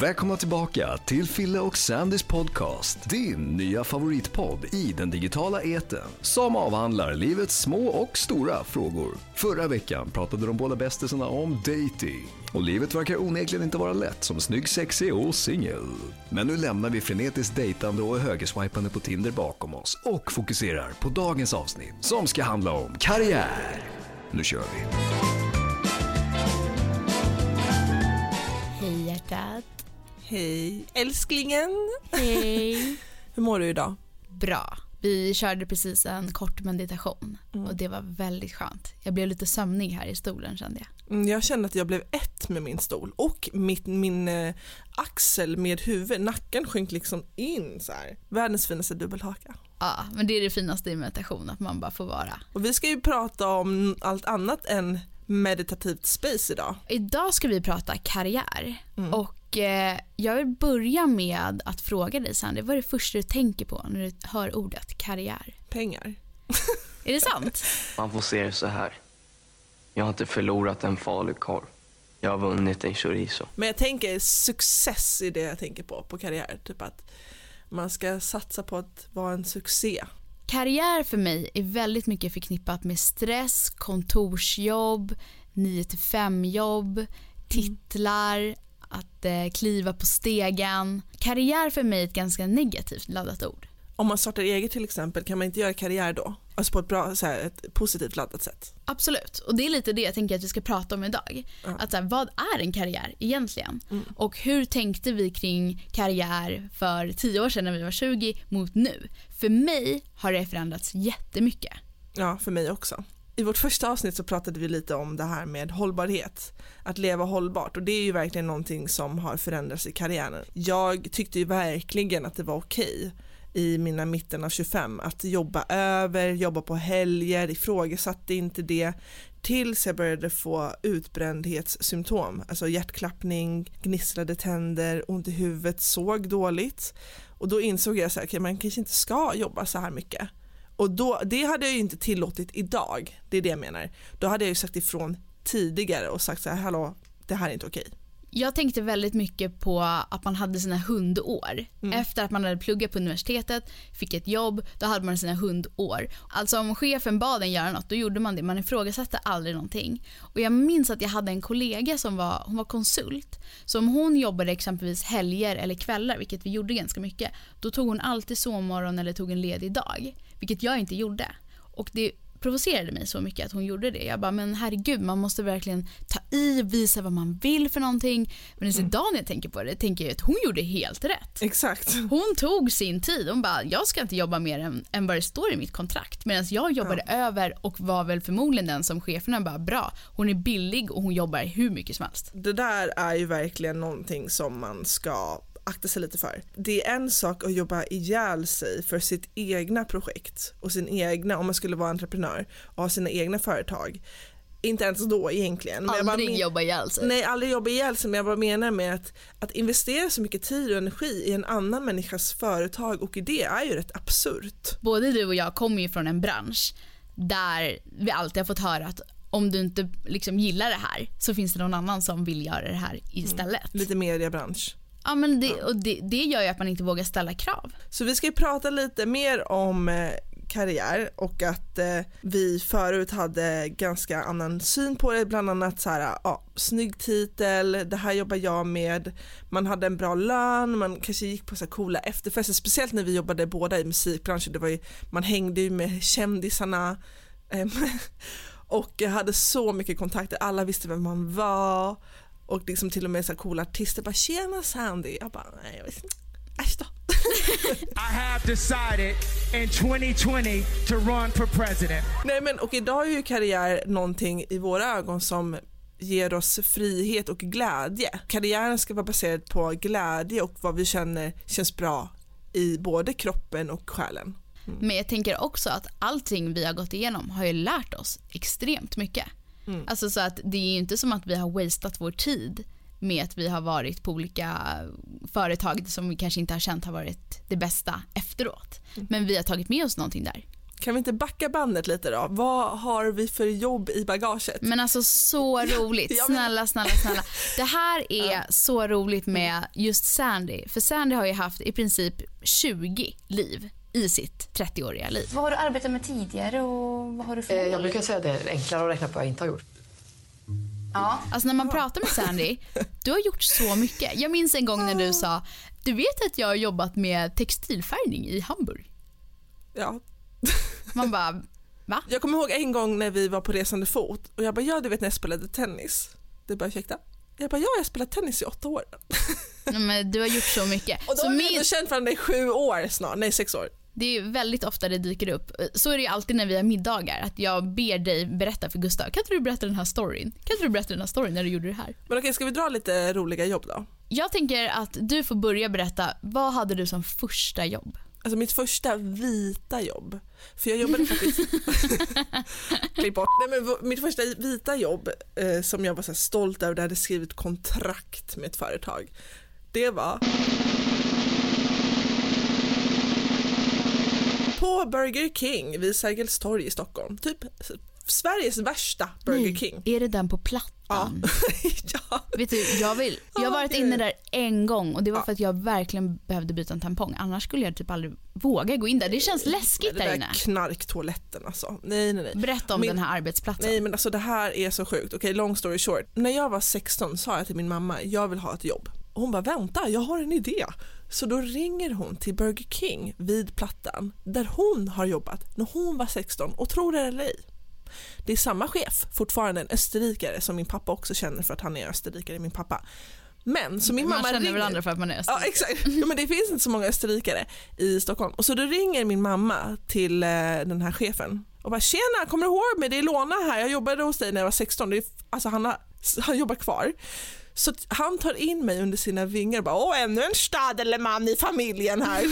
Välkomna tillbaka till Fille och Sandys podcast. Din nya favoritpodd i den digitala eten som avhandlar livets små och stora frågor. Förra veckan pratade de båda bästisarna om dating. Och livet verkar onekligen inte vara lätt som snygg, sexig och singel. Men nu lämnar vi frenetiskt dejtande och högerswipande på Tinder bakom oss och fokuserar på dagens avsnitt som ska handla om karriär. Nu kör vi! Hej älsklingen! Hej. Hur mår du idag? Bra. Vi körde precis en kort meditation Mm. och det var väldigt skönt. Jag blev lite sömnig här i stolen kände jag. Mm, Jag kände att jag blev ett med min stol och mitt, min eh, axel med huvud, nacken sjönk liksom in så här. Världens finaste dubbelhaka. Ja, men det är det finaste i meditation, att man bara får vara. Och vi ska ju prata om allt annat än meditativt space idag. Idag ska vi prata karriär Mm. och eh, jag vill börja med att fråga dig Sandy, vad är det första du tänker på när du hör ordet karriär? Pengar. Är det sant? Man får se det så här. Jag har inte förlorat en falukorv. Jag har vunnit en chorizo. Men jag tänker success är det jag tänker på, på karriär. Typ att man ska satsa på att vara en succé. Karriär för mig är väldigt mycket förknippat med stress, kontorsjobb, 9 till 5 jobb, titlar, att eh, kliva på stegen. Karriär för mig är ett ganska negativt laddat ord. Om man startar eget till exempel, kan man inte göra karriär då? Alltså på ett bra, så här, ett positivt laddat sätt. Absolut, och det är lite det jag tänker att vi ska prata om idag. Ja. Att så här, vad är en karriär egentligen? Och hur tänkte vi kring karriär för 10 år sedan när vi var 20 mot nu? För mig har det förändrats jättemycket. Ja, för mig också. I vårt första avsnitt så pratade vi lite om det här med hållbarhet, att leva hållbart och det är ju verkligen någonting som har förändrats i karriären. Jag tyckte ju verkligen att det var okej i mina mitten av 25 att jobba över, jobba på helger, ifrågasatte inte det tills jag började få utbrändhetssymptom, alltså hjärtklappning, gnisslade tänder, ont i huvudet, såg dåligt och då insåg jag så här, okay, man kanske inte ska jobba så här mycket. Och då, det hade jag ju inte tillåtit idag, det är det jag menar. Då hade jag ju sagt ifrån tidigare och sagt så här, hallå, det här är inte okej. Jag tänkte väldigt mycket på att man hade sina hundår. Efter att man hade pluggat på universitetet, fick ett jobb, då hade man sina hundår. Alltså om chefen bad en göra något, då gjorde man det. Man ifrågasatte aldrig någonting. Och jag minns att jag hade en kollega som var, hon var konsult. Så om hon jobbade exempelvis helger eller kvällar, vilket vi gjorde ganska mycket, då tog hon alltid sovmorgon eller tog en ledig dag. Vilket jag inte gjorde. Och det provocerade mig så mycket att hon gjorde det. Jag bara, men herregud, man måste verkligen ta i, visa vad man vill för någonting. Men just idag när jag tänker på det, tänker jag att hon gjorde helt rätt. Exakt. Hon tog sin tid. Hon bara, jag ska inte jobba mer än, än vad det står i mitt kontrakt. Medan jag jobbade över och var väl förmodligen den som cheferna bara, bra, hon är billig och hon jobbar hur mycket som helst. Det där är ju verkligen någonting som man ska akta sig lite för. Det är en sak att jobba ihjäl sig för sitt egna projekt och sin egna, om man skulle vara entreprenör och ha sina egna företag. Inte ens då egentligen. Men Aldrig men- jobba ihjäl sig. Nej, aldrig jobba ihjäl sig, men jag bara menar med att, att investera så mycket tid och energi i en annan människas företag och idé är ju rätt absurt. Både du och jag kommer ju från en bransch där vi alltid har fått höra att om du inte liksom gillar det här så finns det någon annan som vill göra det här istället. Lite mediebransch. Ja, men det, och det, det gör ju att man inte vågar ställa krav. Så vi ska ju prata lite mer om eh, karriär och att eh, vi förut hade ganska annan syn på det, bland annat så här, ja, snygg titel, det här jobbar jag med, man hade en bra lön, man kanske gick på så här coola efterfester, speciellt när vi jobbade båda i musikbranschen, det var ju, man hängde ju med kändisarna. Eh, och jag hade så mycket kontakter, alla visste vem man var och liksom till och med så coola artister bara “tjena Sandy”, jag bara “nej, jag visste inte. äsch då”. I have decided in 2020 to run for president. Nej men och idag är ju karriär någonting i våra ögon som ger oss frihet och glädje. Karriären ska vara baserad på glädje och vad vi känner känns bra i både kroppen och själen. Men jag tänker också att allting vi har gått igenom har ju lärt oss extremt mycket. Alltså så att det är inte som att vi har wastat vår tid med att vi har varit på olika företag som vi kanske inte har känt har varit det bästa efteråt. Men vi har tagit med oss någonting där. Kan vi inte backa bandet lite då? Vad har vi för jobb i bagaget? Men alltså så roligt. Ja, Snälla, snälla, snälla. Det här är så roligt med just Sandy. För Sandy har ju haft i princip 20 liv i sitt 30-åriga liv. Vad har du arbetat med tidigare och vad har du för Eh? Jag brukar säga att det är enklare att räkna på vad jag inte har gjort. Ja. Alltså när man pratar med Sandy, du har gjort så mycket. Jag minns en gång när du sa, du vet att jag har jobbat med textilfärgning i Hamburg. Ja. Man bara, va? Jag kommer ihåg en gång när vi var på resande fot och jag bara, ja du vet när jag spelade tennis. Du bara, ursäkta? Jag bara, ja jag har spelat tennis i åtta år. Nej, Men du har gjort så mycket. Och då Så har vi min, ändå känt varandra i sju år snart, nej sex år. Det är väldigt ofta det dyker upp. Så är det ju alltid när vi har middagar. Att jag ber dig berätta för Gustav. Kan inte du berätta den här storyn? Kan inte du berätta den här storyn när du gjorde det här? Men okej, ska vi dra lite roliga jobb då? Jag tänker att du får börja berätta. Vad hade du som första jobb? Alltså mitt första vita jobb. För jag jobbade faktiskt... Klipp bort. Nej, men mitt första vita jobb eh, som jag var så stolt över, där jag hade skrivit kontrakt med ett företag. Det var på Burger King vid Sergels torg i Stockholm. Typ Sveriges värsta Burger Nej, King. Är det den på Plattan? ja. Vet du, jag, vill, jag har varit inne där en gång och det var Ja. för att jag verkligen behövde byta en tampong. Annars skulle jag typ aldrig våga gå in där. Det känns läskigt där där inne. knarktoaletten alltså. Nej, nej, nej. Berätta om Min- den här arbetsplatsen. Nej men alltså det här är så sjukt. Okej long story short. När jag var 16 sa jag till min mamma, jag vill ha ett jobb. Och hon bara vänta, jag har en idé. Så då ringer hon till Burger King vid Plattan där hon har jobbat när hon var 16 och tror det eller ej. Det är samma chef, fortfarande en österrikare som min pappa också känner för att han är österrikare, min pappa. Men så min Man mamma känner ringer... varandra för att man är Ja österrikare. exakt, ja, men det finns inte så många österrikare i Stockholm. Och så då ringer min mamma till eh, den här chefen och bara tjena, kommer du ihåg mig? Det är Lona här, jag jobbade hos dig när jag var 16. Det är, alltså han, har, han jobbar kvar. Så han tar in mig under sina vingar och bara åh ännu en stadelman i familjen här.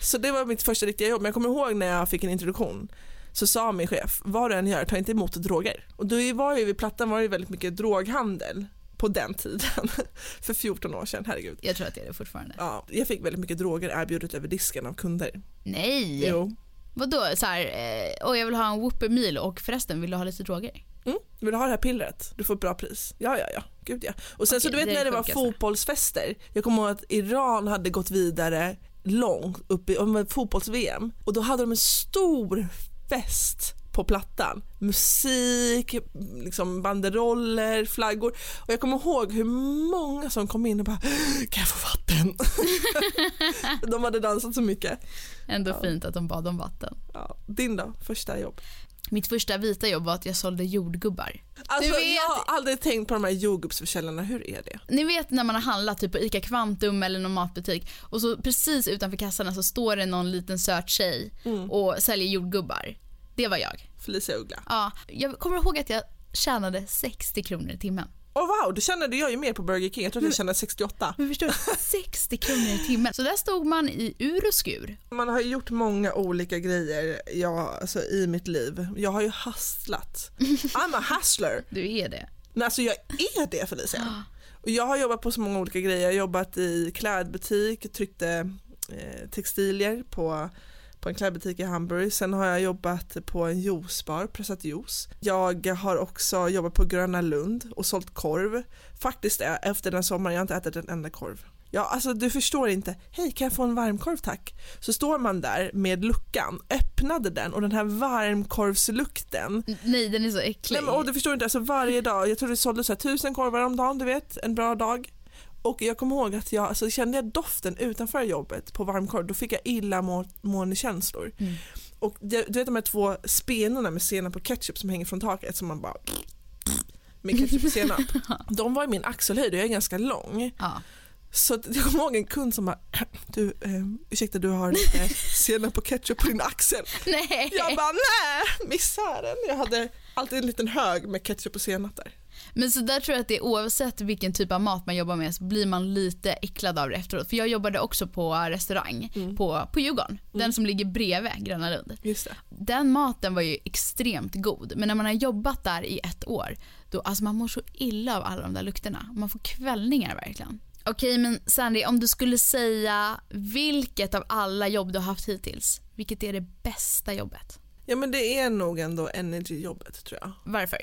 så det var mitt första riktiga jobb. Men jag kommer ihåg när jag fick en introduktion så sa min chef, vad du än gör, ta inte emot droger. Och då var ju vid Plattan var det väldigt mycket droghandel på den tiden. För 14 år sedan, herregud. Jag tror att det är det fortfarande. Ja, jag fick väldigt mycket droger erbjudet över disken av kunder. Nej! Jo. Vadå? Så här, eh, jag vill ha en Whopper meal och förresten, vill du ha lite droger? Mm. Vill du ha det här pillret? Du får ett bra pris. Ja, ja, ja. Gud ja. Och sen så Okej, du vet när det var sjukaste. fotbollsfester. Jag kommer ihåg att Iran hade gått vidare långt upp i fotbolls-VM och då hade de en stor fest på plattan. Musik, liksom banderoller, flaggor. Och jag kommer ihåg hur många som kom in och bara “Kan jag få vatten?” De hade dansat så mycket. Ändå fint att de bad om vatten. Ja. Din då? Första jobb? Mitt första vita jobb var att jag sålde jordgubbar. Alltså, vet- Jag har aldrig tänkt på de här jordgubbsförsäljarna, hur är det? Ni vet när man har handlat typ på ICA Kvantum eller någon matbutik och så precis utanför kassorna så står det någon liten söt tjej Mm. och säljer jordgubbar. Det var jag. Felicia Uggla. Ja, jag kommer ihåg att jag tjänade 60 kronor i timmen. Åh wow, det kände jag ju mer på Burger King. Jag tror att jag tjänade 68. Men förstår du? 60 kronor i timmen. Så där stod man i ur och skur. Man har gjort många olika grejer ja, alltså, i mitt liv. Jag har ju hustlat. I'm a hustler. Du är det. Men alltså jag är det Felicia. Och jag har jobbat på så många olika grejer. Jag har jobbat i klädbutik, tryckte eh, textilier på, på en klädbutik i Hamburg. Sen har jag jobbat på en juicebar, pressat juice. Jag har också jobbat på Gröna Lund och sålt korv. Faktiskt efter den sommaren, jag har inte ätit en enda korv. Ja, alltså du förstår inte. Hej, kan jag få en varmkorv tack? Så står man där med luckan, öppnade den och den här varmkorvslukten Nej, den är så äcklig. Nej, men, och du förstår inte, alltså varje dag, jag tror det sålde så här tusen korvar om dagen, du vet, en bra dag. Och jag kommer ihåg att jag, alltså kände jag doften utanför jobbet på varmkorv, då fick jag illamående känslor. Mm. Och du vet de här två spenorna med senap och ketchup som hänger från taket som man bara med ketchup och senap. De var i min axelhöjd och jag är ganska lång. Ja. Så jag kommer ihåg en kund som bara, du, eh, ursäkta du har lite senap och ketchup på din axel. Nej. Jag bara nej, missären. Jag hade alltid en liten hög med ketchup och senap där. Men så där tror jag att det är oavsett vilken typ av mat man jobbar med så blir man lite äcklad av det efteråt. För jag jobbade också på restaurang Mm. på, på Djurgården. Den som ligger bredvid Gröna Lund. Just det. Den maten var ju extremt god. Men när man har jobbat där i ett år, då alltså man mår så illa av alla de där lukterna. Man får kvällningar verkligen. Okej, men Sandy, om du skulle säga vilket av alla jobb du har haft hittills, vilket är det bästa jobbet? Ja men det är nog ändå energy-jobbet tror jag. Varför?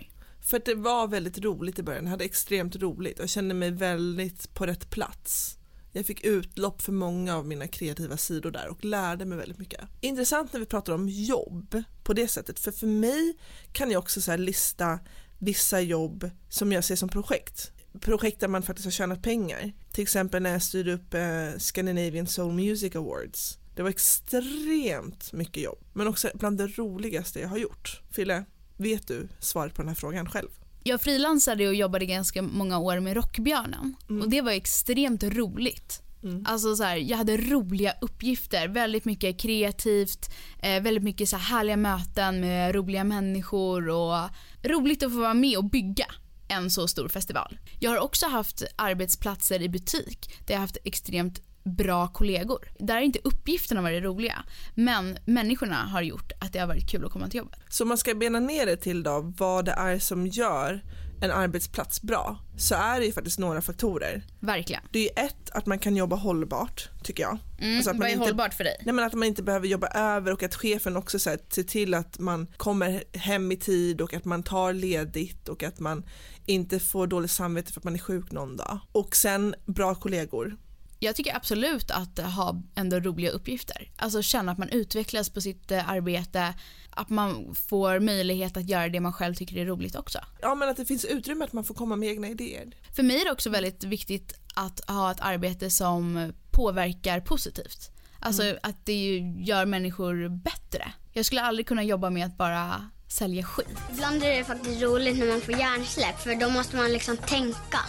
För att det var väldigt roligt i början, jag hade extremt roligt och kände mig väldigt på rätt plats. Jag fick utlopp för många av mina kreativa sidor där och lärde mig väldigt mycket. Intressant när vi pratar om jobb på det sättet, för för mig kan jag också så här lista vissa jobb som jag ser som projekt. Projekt där man faktiskt har tjänat pengar. Till exempel när jag styrde upp eh, Scandinavian Soul Music Awards. Det var extremt mycket jobb, men också bland det roligaste jag har gjort. Fille, vet du svaret på den här frågan själv? Jag frilansade och jobbade ganska många år med Rockbjörnen Mm. och det var extremt roligt. Mm. Alltså så här, jag hade roliga uppgifter, väldigt mycket kreativt, eh, väldigt mycket så här härliga möten med roliga människor och roligt att få vara med och bygga en så stor festival. Jag har också haft arbetsplatser i butik där jag har haft extremt bra kollegor. Där har inte uppgifterna varit roliga, men människorna har gjort att det har varit kul att komma till jobbet. Så man ska bena ner det till då vad det är som gör en arbetsplats bra så är det ju faktiskt några faktorer. Verkligen. Det är ju ett att man kan jobba hållbart tycker jag. Mm, Alltså vad är inte- hållbart för dig? Nej men att man inte behöver jobba över och att chefen också så här, ser till att man kommer hem i tid och att man tar ledigt och att man inte får dåligt samvete för att man är sjuk någon dag. Och sen bra kollegor. Jag tycker absolut att ha ändå roliga uppgifter. Alltså känna att man utvecklas på sitt eh, arbete, att man får möjlighet att göra det man själv tycker är roligt också. Ja men att det finns utrymme att man får komma med egna idéer. För mig är det också väldigt viktigt att ha ett arbete som påverkar positivt. Alltså att det gör människor bättre. Jag skulle aldrig kunna jobba med att bara sälja skit. Ibland är det faktiskt roligt när man får hjärnsläpp för då måste man liksom tänka.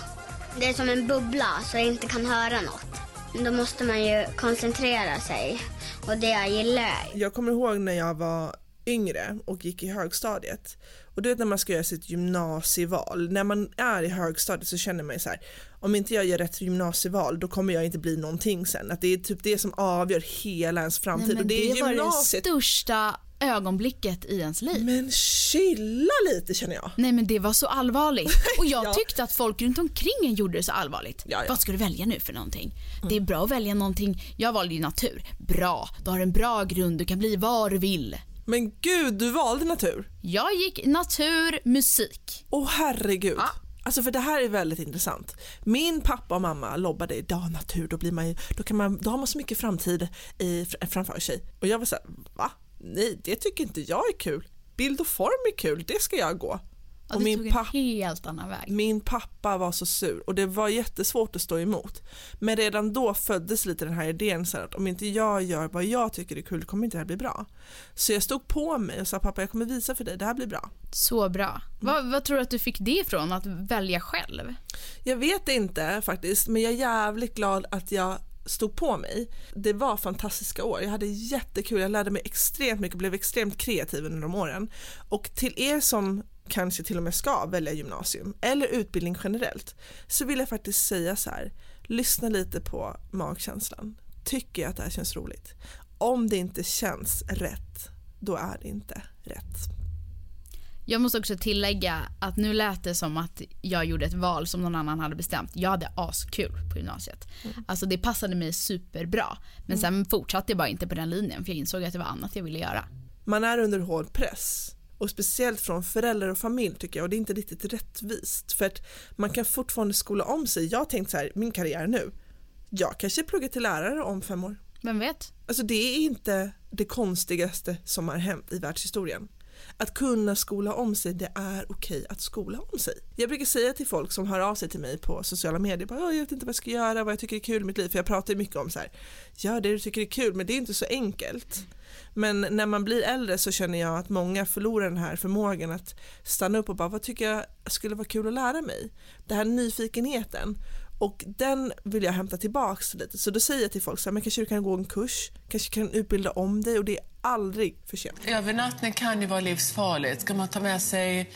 Det är som en bubbla så jag inte kan höra något. Då måste man ju koncentrera sig och det jag gillar Jag kommer ihåg när jag var yngre och gick i högstadiet och du vet när man ska göra sitt gymnasieval, när man är i högstadiet så känner man ju så här om inte jag gör rätt gymnasieval då kommer jag inte bli någonting sen. Att det är typ det som avgör hela ens framtid Nej, och det är det var det gymnasiet. största ögonblicket i ens liv. Men chilla lite känner jag. Nej men det var så allvarligt. Och jag Ja. tyckte att folk runt omkring en gjorde det så allvarligt. Ja, ja. Vad ska du välja nu för någonting? Det är bra att välja någonting. Jag valde ju natur. Bra, du har en bra grund, du kan bli vad du vill. Men gud, du valde natur. Jag gick natur, musik. Åh herregud. Ja. Alltså för det här är väldigt intressant. Min pappa och mamma lobbade idag natur, då, blir man ju, då, kan man, då har man så mycket framtid i, fr- framför sig. Och jag var så här, va? Nej, det tycker inte jag är kul. Bild och form är kul, det ska jag gå. Och Och min pappa. Min pappa var så sur och det var jättesvårt att stå emot. Men redan då föddes lite den här idén så att om inte jag gör vad jag tycker är kul kommer inte det här bli bra. Så jag stod på mig och sa pappa jag kommer visa för dig, det här blir bra. Så bra. Vad, vad tror du att du fick det ifrån, att välja själv? Jag vet inte faktiskt men jag är jävligt glad att jag stod på mig. Det var fantastiska år, jag hade jättekul, jag lärde mig extremt mycket, blev extremt kreativ under de åren. Och till er som kanske till och med ska välja gymnasium eller utbildning generellt så vill jag faktiskt säga så här, lyssna lite på magkänslan. Tycker jag att det här känns roligt? Om det inte känns rätt, då är det inte rätt. Jag måste också tillägga att nu lät det som att jag gjorde ett val som någon annan hade bestämt. Jag hade askul på gymnasiet. Alltså det passade mig superbra. Men sen fortsatte jag bara inte på den linjen för jag insåg att det var annat jag ville göra. man är under hård press och speciellt från föräldrar och familj tycker jag och det är inte riktigt rättvist för att man kan fortfarande skola om sig. Jag har tänkt så här, min karriär nu, jag kanske pluggar till lärare om fem år. Vem vet? Alltså det är inte det konstigaste som har hänt i världshistorien. Att kunna skola om sig, det är okej att skola om sig. Jag brukar säga till folk som hör av sig till mig på sociala medier, bara, jag vet inte vad jag ska göra, vad jag tycker är kul i mitt liv, för jag pratar ju mycket om så här, gör det du tycker är kul, men det är inte så enkelt. Men när man blir äldre så känner jag att många förlorar den här förmågan att stanna upp och bara, vad tycker jag skulle vara kul att lära mig? Den här nyfikenheten. Och den vill jag hämta tillbaks lite. Så då säger jag till folk så här, men kanske du kan gå en kurs, kanske kan utbilda om dig och det är aldrig för sent. Övernattning kan ju vara livsfarligt. Ska man ta med sig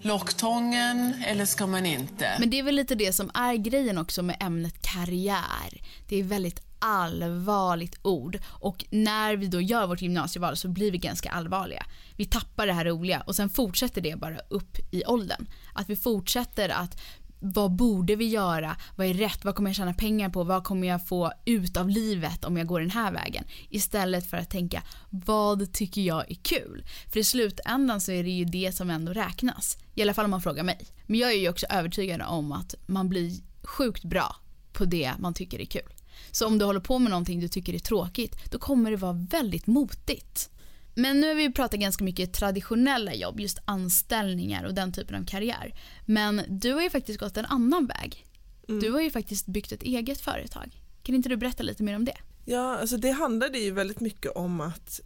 locktången eller ska man inte? Men det är väl lite det som är grejen också med ämnet karriär. Det är väldigt allvarligt ord och när vi då gör vårt gymnasieval så blir vi ganska allvarliga. Vi tappar det här roliga och sen fortsätter det bara upp i åldern. Att vi fortsätter att vad borde vi göra? Vad är rätt? Vad kommer jag tjäna pengar på? Vad kommer jag få ut av livet om jag går den här vägen? Istället för att tänka vad tycker jag är kul? För i slutändan så är det ju det som ändå räknas. I alla fall om man frågar mig. Men jag är ju också övertygad om att man blir sjukt bra på det man tycker är kul. Så om du håller på med någonting du tycker är tråkigt, då kommer det vara väldigt motigt. Men nu har vi pratat ganska mycket traditionella jobb, just anställningar och den typen av karriär. Men du har ju faktiskt gått en annan väg. Mm. Du har ju faktiskt byggt ett eget företag. Kan inte du berätta lite mer om det? Ja, alltså det handlade ju väldigt mycket om att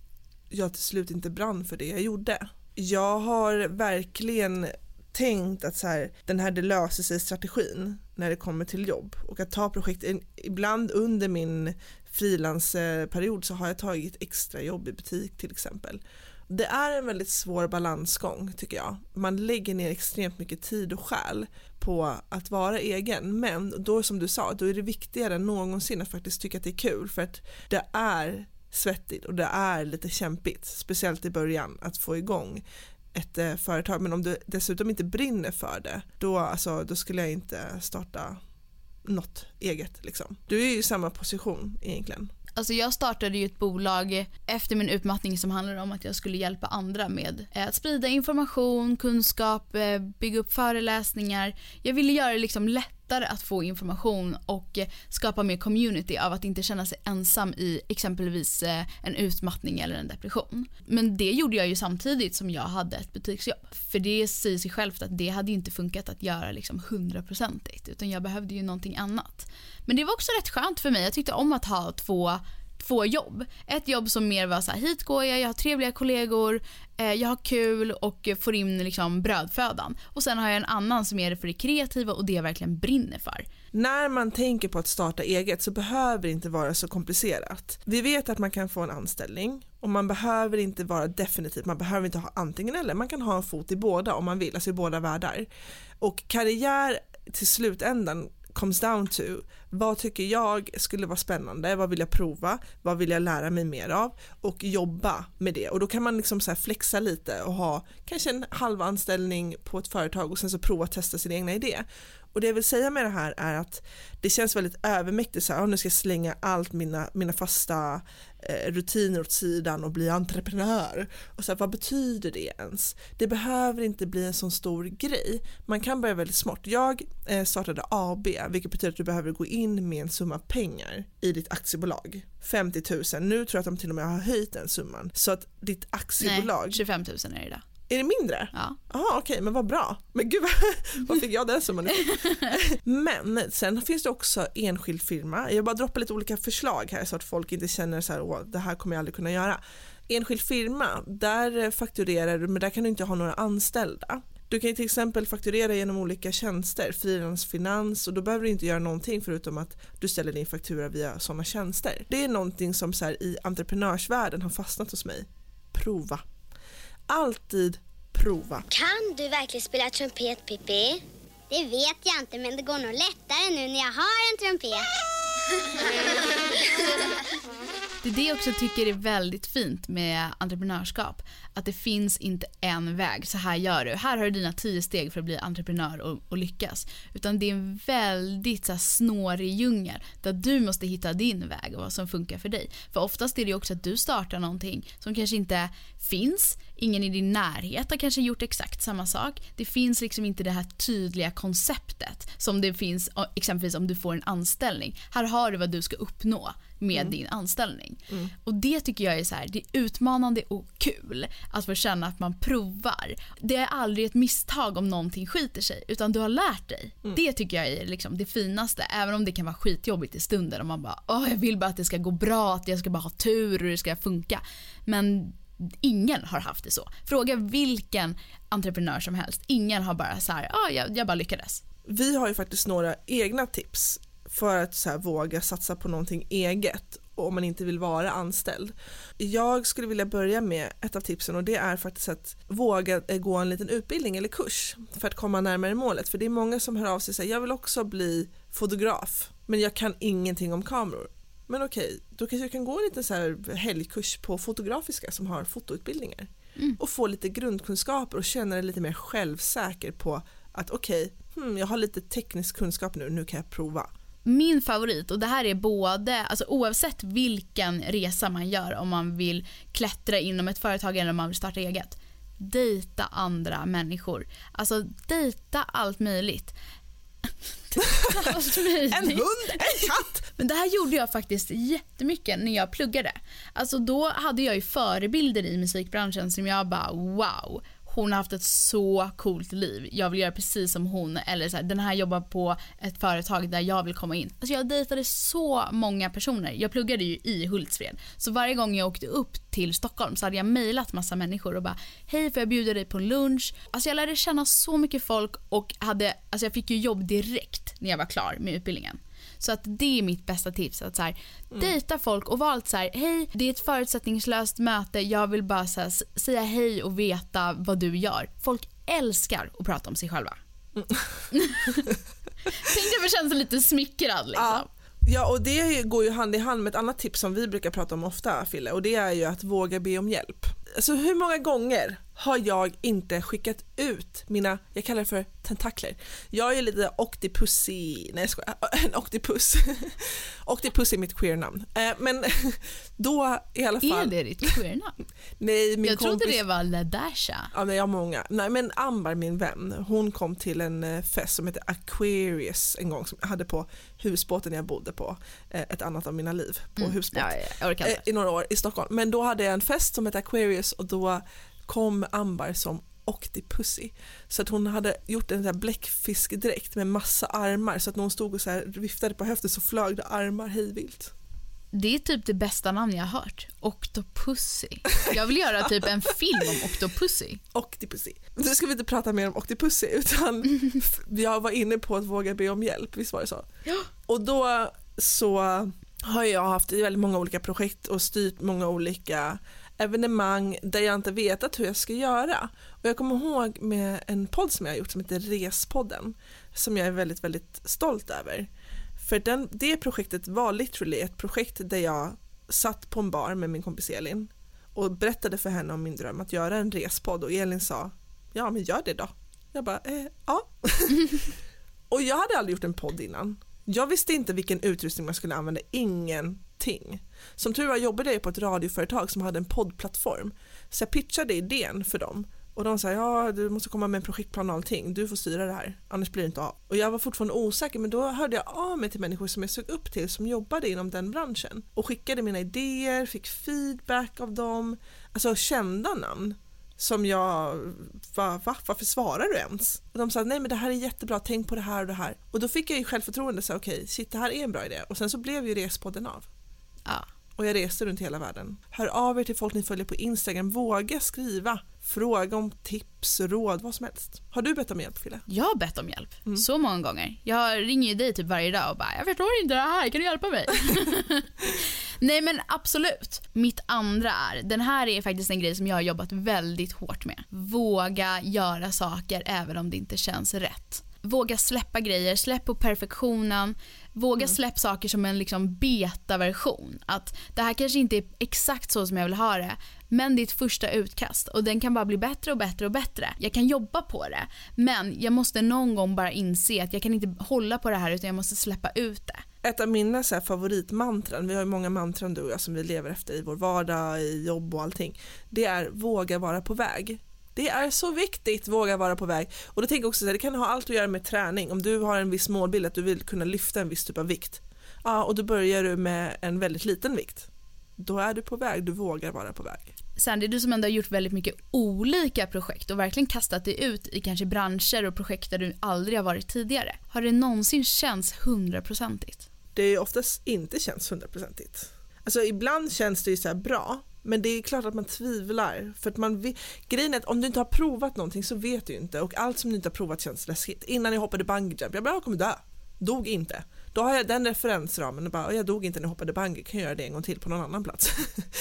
jag till slut inte brann för det jag gjorde. Jag har verkligen tänkt att så här, den här det löser sig strategin när det kommer till jobb. Och att ta projekt, ibland under min frilansperiod så har jag tagit extra jobb i butik till exempel. Det är en väldigt svår balansgång tycker jag. Man lägger ner extremt mycket tid och själ på att vara egen. Men då som du sa, då är det viktigare än någonsin att faktiskt tycka att det är kul. För att det är svettigt och det är lite kämpigt, speciellt i början att få igång ett eh, företag men om du dessutom inte brinner för det då, alltså, då skulle jag inte starta något eget liksom. Du är ju i samma position egentligen. Alltså jag startade ju ett bolag efter min utmattning som handlade om att jag skulle hjälpa andra med eh, att sprida information, kunskap, eh, bygga upp föreläsningar. Jag ville göra det liksom lättare att få information och skapa mer community av att inte känna sig ensam i exempelvis eh, en utmattning eller en depression. Men det gjorde jag ju samtidigt som jag hade ett butiksjobb. För det säger sig självt att det hade inte funkat att göra liksom hundraprocentigt utan jag behövde ju någonting annat. Men det var också rätt skönt för mig. Jag tyckte om att ha två två jobb. Ett jobb som mer var så här, hit går jag, jag har trevliga kollegor, eh, jag har kul och får in liksom brödfödan. Och sen har jag en annan som är det för det kreativa och det jag verkligen brinner för. När man tänker på att starta eget så behöver det inte vara så komplicerat. Vi vet att man kan få en anställning och man behöver inte vara definitiv, man behöver inte ha antingen eller, man kan ha en fot i båda om man vill, alltså i båda världar. Och karriär till slutändan comes down to vad tycker jag skulle vara spännande, vad vill jag prova, vad vill jag lära mig mer av och jobba med det och då kan man liksom så flexa lite och ha kanske en halv anställning på ett företag och sen så prova att testa sin egna idé och det jag vill säga med det här är att det känns väldigt övermäktigt så här, ah, nu ska jag slänga allt mina, mina fasta eh, rutiner åt sidan och bli entreprenör. Och så här, vad betyder det ens? Det behöver inte bli en sån stor grej. Man kan börja väldigt smart. Jag eh, startade AB, vilket betyder att du behöver gå in med en summa pengar i ditt aktiebolag. 50 000, nu tror jag att de till och med har höjt den summan. Så att ditt aktiebolag... Nej, 25 000 är det idag. Är det mindre? Ja. Jaha okej okay, men vad bra. Men gud vad fick jag den summan Men sen finns det också enskild firma. Jag bara droppar lite olika förslag här så att folk inte känner så här åh det här kommer jag aldrig kunna göra. Enskild firma, där fakturerar du men där kan du inte ha några anställda. Du kan till exempel fakturera genom olika tjänster, frilansfinans och då behöver du inte göra någonting förutom att du ställer din faktura via sådana tjänster. Det är någonting som så här, i entreprenörsvärlden har fastnat hos mig. Prova alltid prova. Kan du verkligen spela trumpet Pippi? Det vet jag inte men det går nog lättare nu när jag har en trumpet. Det är det jag också tycker är väldigt fint med entreprenörskap. Att det finns inte en väg, så här gör du. Här har du dina tio steg för att bli entreprenör och, och lyckas. Utan det är en väldigt så här, snårig djungel där du måste hitta din väg och vad som funkar för dig. För oftast är det också att du startar någonting som kanske inte finns, ingen i din närhet har kanske gjort exakt samma sak. Det finns liksom inte det här tydliga konceptet som det finns exempelvis om du får en anställning. Här har du vad du ska uppnå med mm. din anställning. Mm. Och det tycker jag är så här, det är utmanande och kul att få känna att man provar. Det är aldrig ett misstag om någonting skiter sig utan du har lärt dig. Mm. Det tycker jag är liksom det finaste även om det kan vara skitjobbigt i stunden och man bara åh jag vill bara att det ska gå bra, att jag ska bara ha tur och det ska funka. Men ingen har haft det så. Fråga vilken entreprenör som helst. Ingen har bara så här, ah, jag, jag bara lyckades. Vi har ju faktiskt några egna tips för att så här, våga satsa på någonting eget om man inte vill vara anställd. Jag skulle vilja börja med ett av tipsen och det är faktiskt att våga eh, gå en liten utbildning eller kurs för att komma närmare målet. För det är många som hör av sig och säger jag vill också bli fotograf men jag kan ingenting om kameror. Men okej, då kanske du kan gå en liten så här helgkurs på Fotografiska som har fotoutbildningar mm. och få lite grundkunskaper och känna dig lite mer självsäker på att okej, okay, hmm, jag har lite teknisk kunskap nu, nu kan jag prova. Min favorit, och det här är både, alltså oavsett vilken resa man gör om man vill klättra inom ett företag eller om man vill starta eget. Dejta andra människor. Alltså dejta allt möjligt. Dejta allt möjligt. En hund, en katt! Men det här gjorde jag faktiskt jättemycket när jag pluggade. Alltså då hade jag ju förebilder i musikbranschen som jag bara wow hon har haft ett så coolt liv. Jag vill göra precis som hon. Eller så här, den här jobbar på ett företag där jag vill komma in. Alltså jag dejtade så många personer. Jag pluggade ju i Hultsfred. Så varje gång jag åkte upp till Stockholm så hade jag mejlat massa människor och bara hej får jag bjuda dig på en lunch? Alltså jag lärde känna så mycket folk och hade, alltså jag fick ju jobb direkt när jag var klar med utbildningen. Så att det är mitt bästa tips. Att så här, mm. Dejta folk och var så här, hej det är ett förutsättningslöst möte, jag vill bara så här, säga hej och veta vad du gör. Folk älskar att prata om sig själva. Mm. Tänk dig att känna sig lite smickrad liksom. Ja. Ja och det går ju hand i hand med ett annat tips som vi brukar prata om ofta Fille och det är ju att våga be om hjälp. Alltså hur många gånger har jag inte skickat ut mina, jag kallar det för tentakler. Jag är lite octipussi, nej jag skojar, en octipus. octipus är mitt queernamn. Eh, men då i alla fall. Är det ditt queernamn? nej, min jag kompis... trodde det var Ladasha. Ja, nej, jag har många. Nej, men Ambar, min vän, hon kom till en eh, fest som heter Aquarius en gång som jag hade på husbåten jag bodde på, eh, ett annat av mina liv på mm. husbåt. Ja, ja, I några år i Stockholm. Men då hade jag en fest som hette Aquarius och då kom Ambar som Octopussy. Så att hon hade gjort en bläckfiskdräkt med massa armar så att när hon stod och så här viftade på höften så flög det armar hejvilt. Det är typ det bästa namn jag har hört. Octopussy. Jag vill göra typ en film om Octopussy. Octopussy. Nu ska vi inte prata mer om Octopussy utan jag var inne på att våga be om hjälp, visst var det så? Ja. Och då så har jag haft väldigt många olika projekt och styrt många olika evenemang där jag inte vetat hur jag ska göra. Och jag kommer ihåg med en podd som jag har gjort som heter Respodden som jag är väldigt, väldigt stolt över. För den, det projektet var literally ett projekt där jag satt på en bar med min kompis Elin och berättade för henne om min dröm att göra en respodd och Elin sa ja men gör det då. Jag bara eh, ja. och jag hade aldrig gjort en podd innan. Jag visste inte vilken utrustning man skulle använda, allting. Som tur var jobbade jag på ett radioföretag som hade en poddplattform. Så jag pitchade idén för dem och de sa ja du måste komma med en projektplan och allting, du får styra det här, annars blir det inte av. Och jag var fortfarande osäker men då hörde jag av mig till människor som jag såg upp till som jobbade inom den branschen och skickade mina idéer, fick feedback av dem, alltså kända namn som jag, va, va, varför svarar du ens? Och de sa nej men det här är jättebra, tänk på det här och det här. Och då fick jag ju självförtroende, så okej, okay, shit det här är en bra idé. Och sen så blev ju Respodden av. Ja. Och jag reste runt hela världen. Hör av er till folk ni följer på Instagram, våga skriva, fråga om tips, råd, vad som helst. Har du bett om hjälp Fille? Jag har bett om hjälp, mm. så många gånger. Jag ringer ju dig typ varje dag och bara “jag förstår inte det här, kan du hjälpa mig?” Nej men absolut. Mitt andra är, den här är faktiskt en grej som jag har jobbat väldigt hårt med. Våga göra saker även om det inte känns rätt. Våga släppa grejer, släpp på perfektionen. Våga mm. släppa saker som en liksom beta-version. Att det här kanske inte är exakt så som jag vill ha det, men det är ett första utkast och den kan bara bli bättre och bättre och bättre. Jag kan jobba på det, men jag måste någon gång bara inse att jag kan inte hålla på det här utan jag måste släppa ut det. Ett av mina så favoritmantran, vi har ju många mantran du och jag som vi lever efter i vår vardag, i jobb och allting. Det är våga vara på väg. Det är så viktigt, våga vara på väg. Och då tänker jag också att det kan ha allt att göra med träning. Om du har en viss målbild att du vill kunna lyfta en viss typ av vikt. Ja, och då börjar du med en väldigt liten vikt. Då är du på väg, du vågar vara på väg. Sandy, du som ändå har gjort väldigt mycket olika projekt och verkligen kastat dig ut i kanske branscher och projekt där du aldrig har varit tidigare. Har det någonsin känts hundraprocentigt? Det är oftast inte känts hundraprocentigt. Alltså ibland känns det ju så bra men det är klart att man tvivlar. För att man, grejen är att om du inte har provat någonting så vet du inte och allt som du inte har provat känns läskigt. Innan jag hoppade bungyjump, jag bara jag kommer dö. Dog inte. Då har jag den referensramen och bara jag dog inte när jag hoppade bungee, kan jag göra det en gång till på någon annan plats.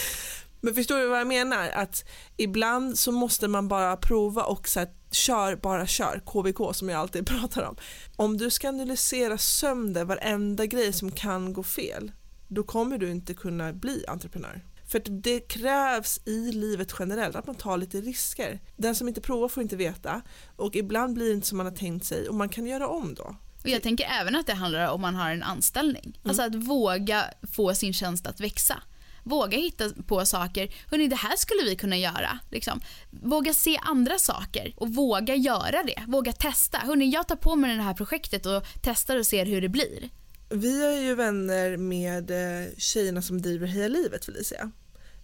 Men förstår du vad jag menar? Att ibland så måste man bara prova och så här, kör, bara kör, KBK som jag alltid pratar om. Om du ska analysera sönder varenda grej som kan gå fel, då kommer du inte kunna bli entreprenör. För det krävs i livet generellt att man tar lite risker. Den som inte provar får inte veta och ibland blir det inte som man har tänkt sig och man kan göra om då. Och jag tänker även att det handlar om man har en anställning. Alltså att våga få sin tjänst att växa. Våga hitta på saker. Hörrni, det här skulle vi kunna göra. Liksom. Våga se andra saker och våga göra det. Våga testa. Hörrni, jag tar på mig det här projektet och testar och ser hur det blir. Vi är ju vänner med eh, tjejerna som driver Heja Livet Felicia.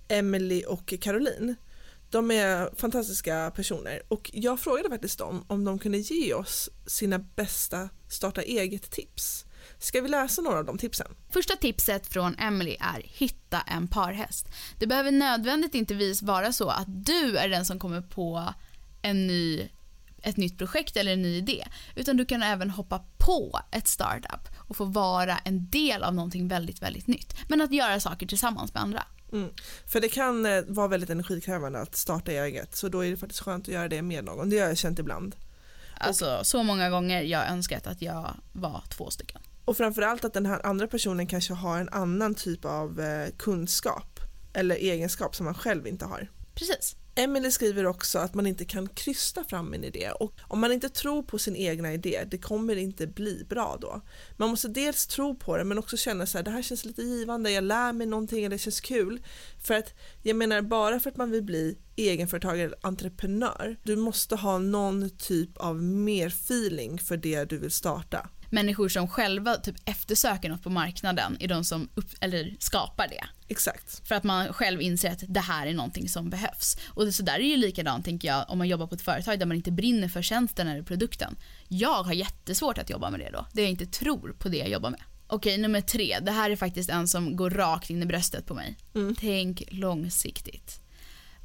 Emily och Caroline. De är fantastiska personer och jag frågade faktiskt dem om de kunde ge oss sina bästa starta eget-tips. Ska vi läsa några av de tipsen? Första tipset från Emily är hitta en parhäst. Det behöver nödvändigtvis vara så att du är den som kommer på en ny, ett nytt projekt eller en ny idé. Utan du kan även hoppa på ett startup och få vara en del av någonting väldigt, väldigt nytt. Men att göra saker tillsammans med andra. Mm. För det kan eh, vara väldigt energikrävande att starta eget så då är det faktiskt skönt att göra det med någon. Det har jag känt ibland. Alltså så många gånger jag önskat att jag var två stycken. Och framförallt att den här andra personen kanske har en annan typ av eh, kunskap eller egenskap som man själv inte har. Precis. Emily skriver också att man inte kan krysta fram en idé och om man inte tror på sin egna idé, det kommer inte bli bra då. Man måste dels tro på det men också känna så här, det här känns lite givande, jag lär mig någonting det känns kul. För att jag menar bara för att man vill bli egenföretagare eller entreprenör, du måste ha någon typ av mer feeling för det du vill starta människor som själva typ eftersöker något på marknaden är de som upp, eller skapar det. Exakt. För att man själv inser att det här är någonting som behövs. Och så där är ju likadant tänker jag om man jobbar på ett företag där man inte brinner för tjänsten eller produkten. Jag har jättesvårt att jobba med det då, där jag inte tror på det jag jobbar med. Okej, nummer tre. Det här är faktiskt en som går rakt in i bröstet på mig. Mm. Tänk långsiktigt.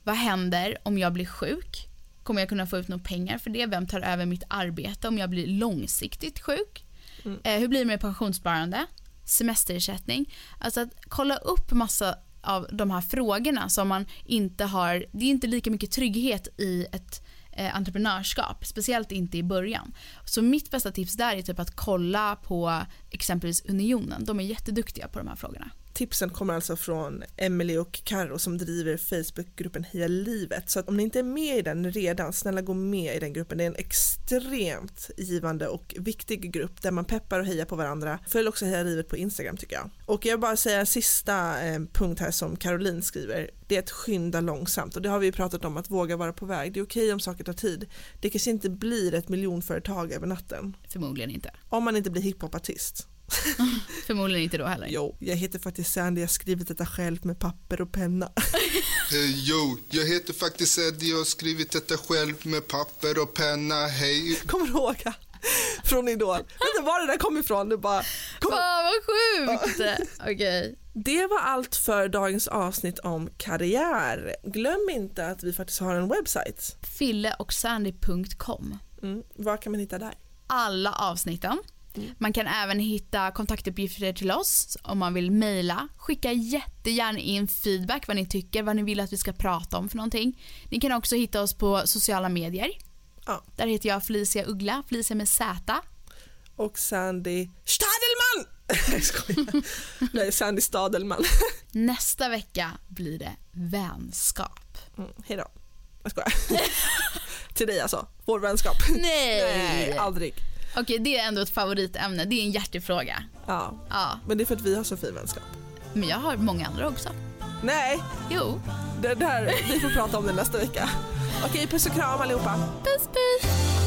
Vad händer om jag blir sjuk? Kommer jag kunna få ut några pengar för det? Vem tar över mitt arbete om jag blir långsiktigt sjuk? Mm. Eh, hur blir det med pensionssparande? Semesterersättning? Alltså att kolla upp massa av de här frågorna som man inte har, det är inte lika mycket trygghet i ett eh, entreprenörskap, speciellt inte i början. Så mitt bästa tips där är typ att kolla på exempelvis Unionen, de är jätteduktiga på de här frågorna. Tipsen kommer alltså från Emily och Karo som driver Facebookgruppen Heja Livet. Så att om ni inte är med i den redan, snälla gå med i den gruppen. Det är en extremt givande och viktig grupp där man peppar och hejar på varandra. Följ också Heja Livet på Instagram tycker jag. Och jag vill bara säga en sista eh, punkt här som Caroline skriver. Det är att skynda långsamt och det har vi pratat om att våga vara på väg. Det är okej om saker tar tid. Det kanske inte blir ett miljonföretag över natten. Förmodligen inte. Om man inte blir hiphopartist. Förmodligen inte då heller. Jo, jag heter faktiskt Sandy, jag har skrivit detta själv med papper och penna. Hey, jo, jag heter faktiskt Eddie, jag har skrivit detta själv med papper och penna, hej. Kommer du ihåg? Från Idol. Du var det där kom ifrån? Du bara... Kom. Fan vad sjukt! Okej. Okay. Det var allt för dagens avsnitt om karriär. Glöm inte att vi faktiskt har en webbsajt. Filleochsandy.com mm. Vad kan man hitta där? Alla avsnitten Mm. Man kan även hitta kontaktuppgifter till oss om man vill mejla. Skicka jättegärna in feedback vad ni tycker, vad ni vill att vi ska prata om för någonting. Ni kan också hitta oss på sociala medier. Ja. Där heter jag Felicia Uggla, Felicia med Z. Och Sandy Stadelman! Jag skojar. Nej, Sandy Stadelman. Nästa vecka blir det vänskap. Mm, hejdå. Jag skojar. till dig alltså, vår vänskap. Nej. Nej, aldrig. Okej, det är ändå ett favoritämne. Det är en hjärtefråga. Ja. ja. Men det är för att vi har så fin vänskap. Men jag har många andra också. Nej. Jo. Det där, vi får prata om det nästa vecka. Okej, puss och kram allihopa. Puss puss.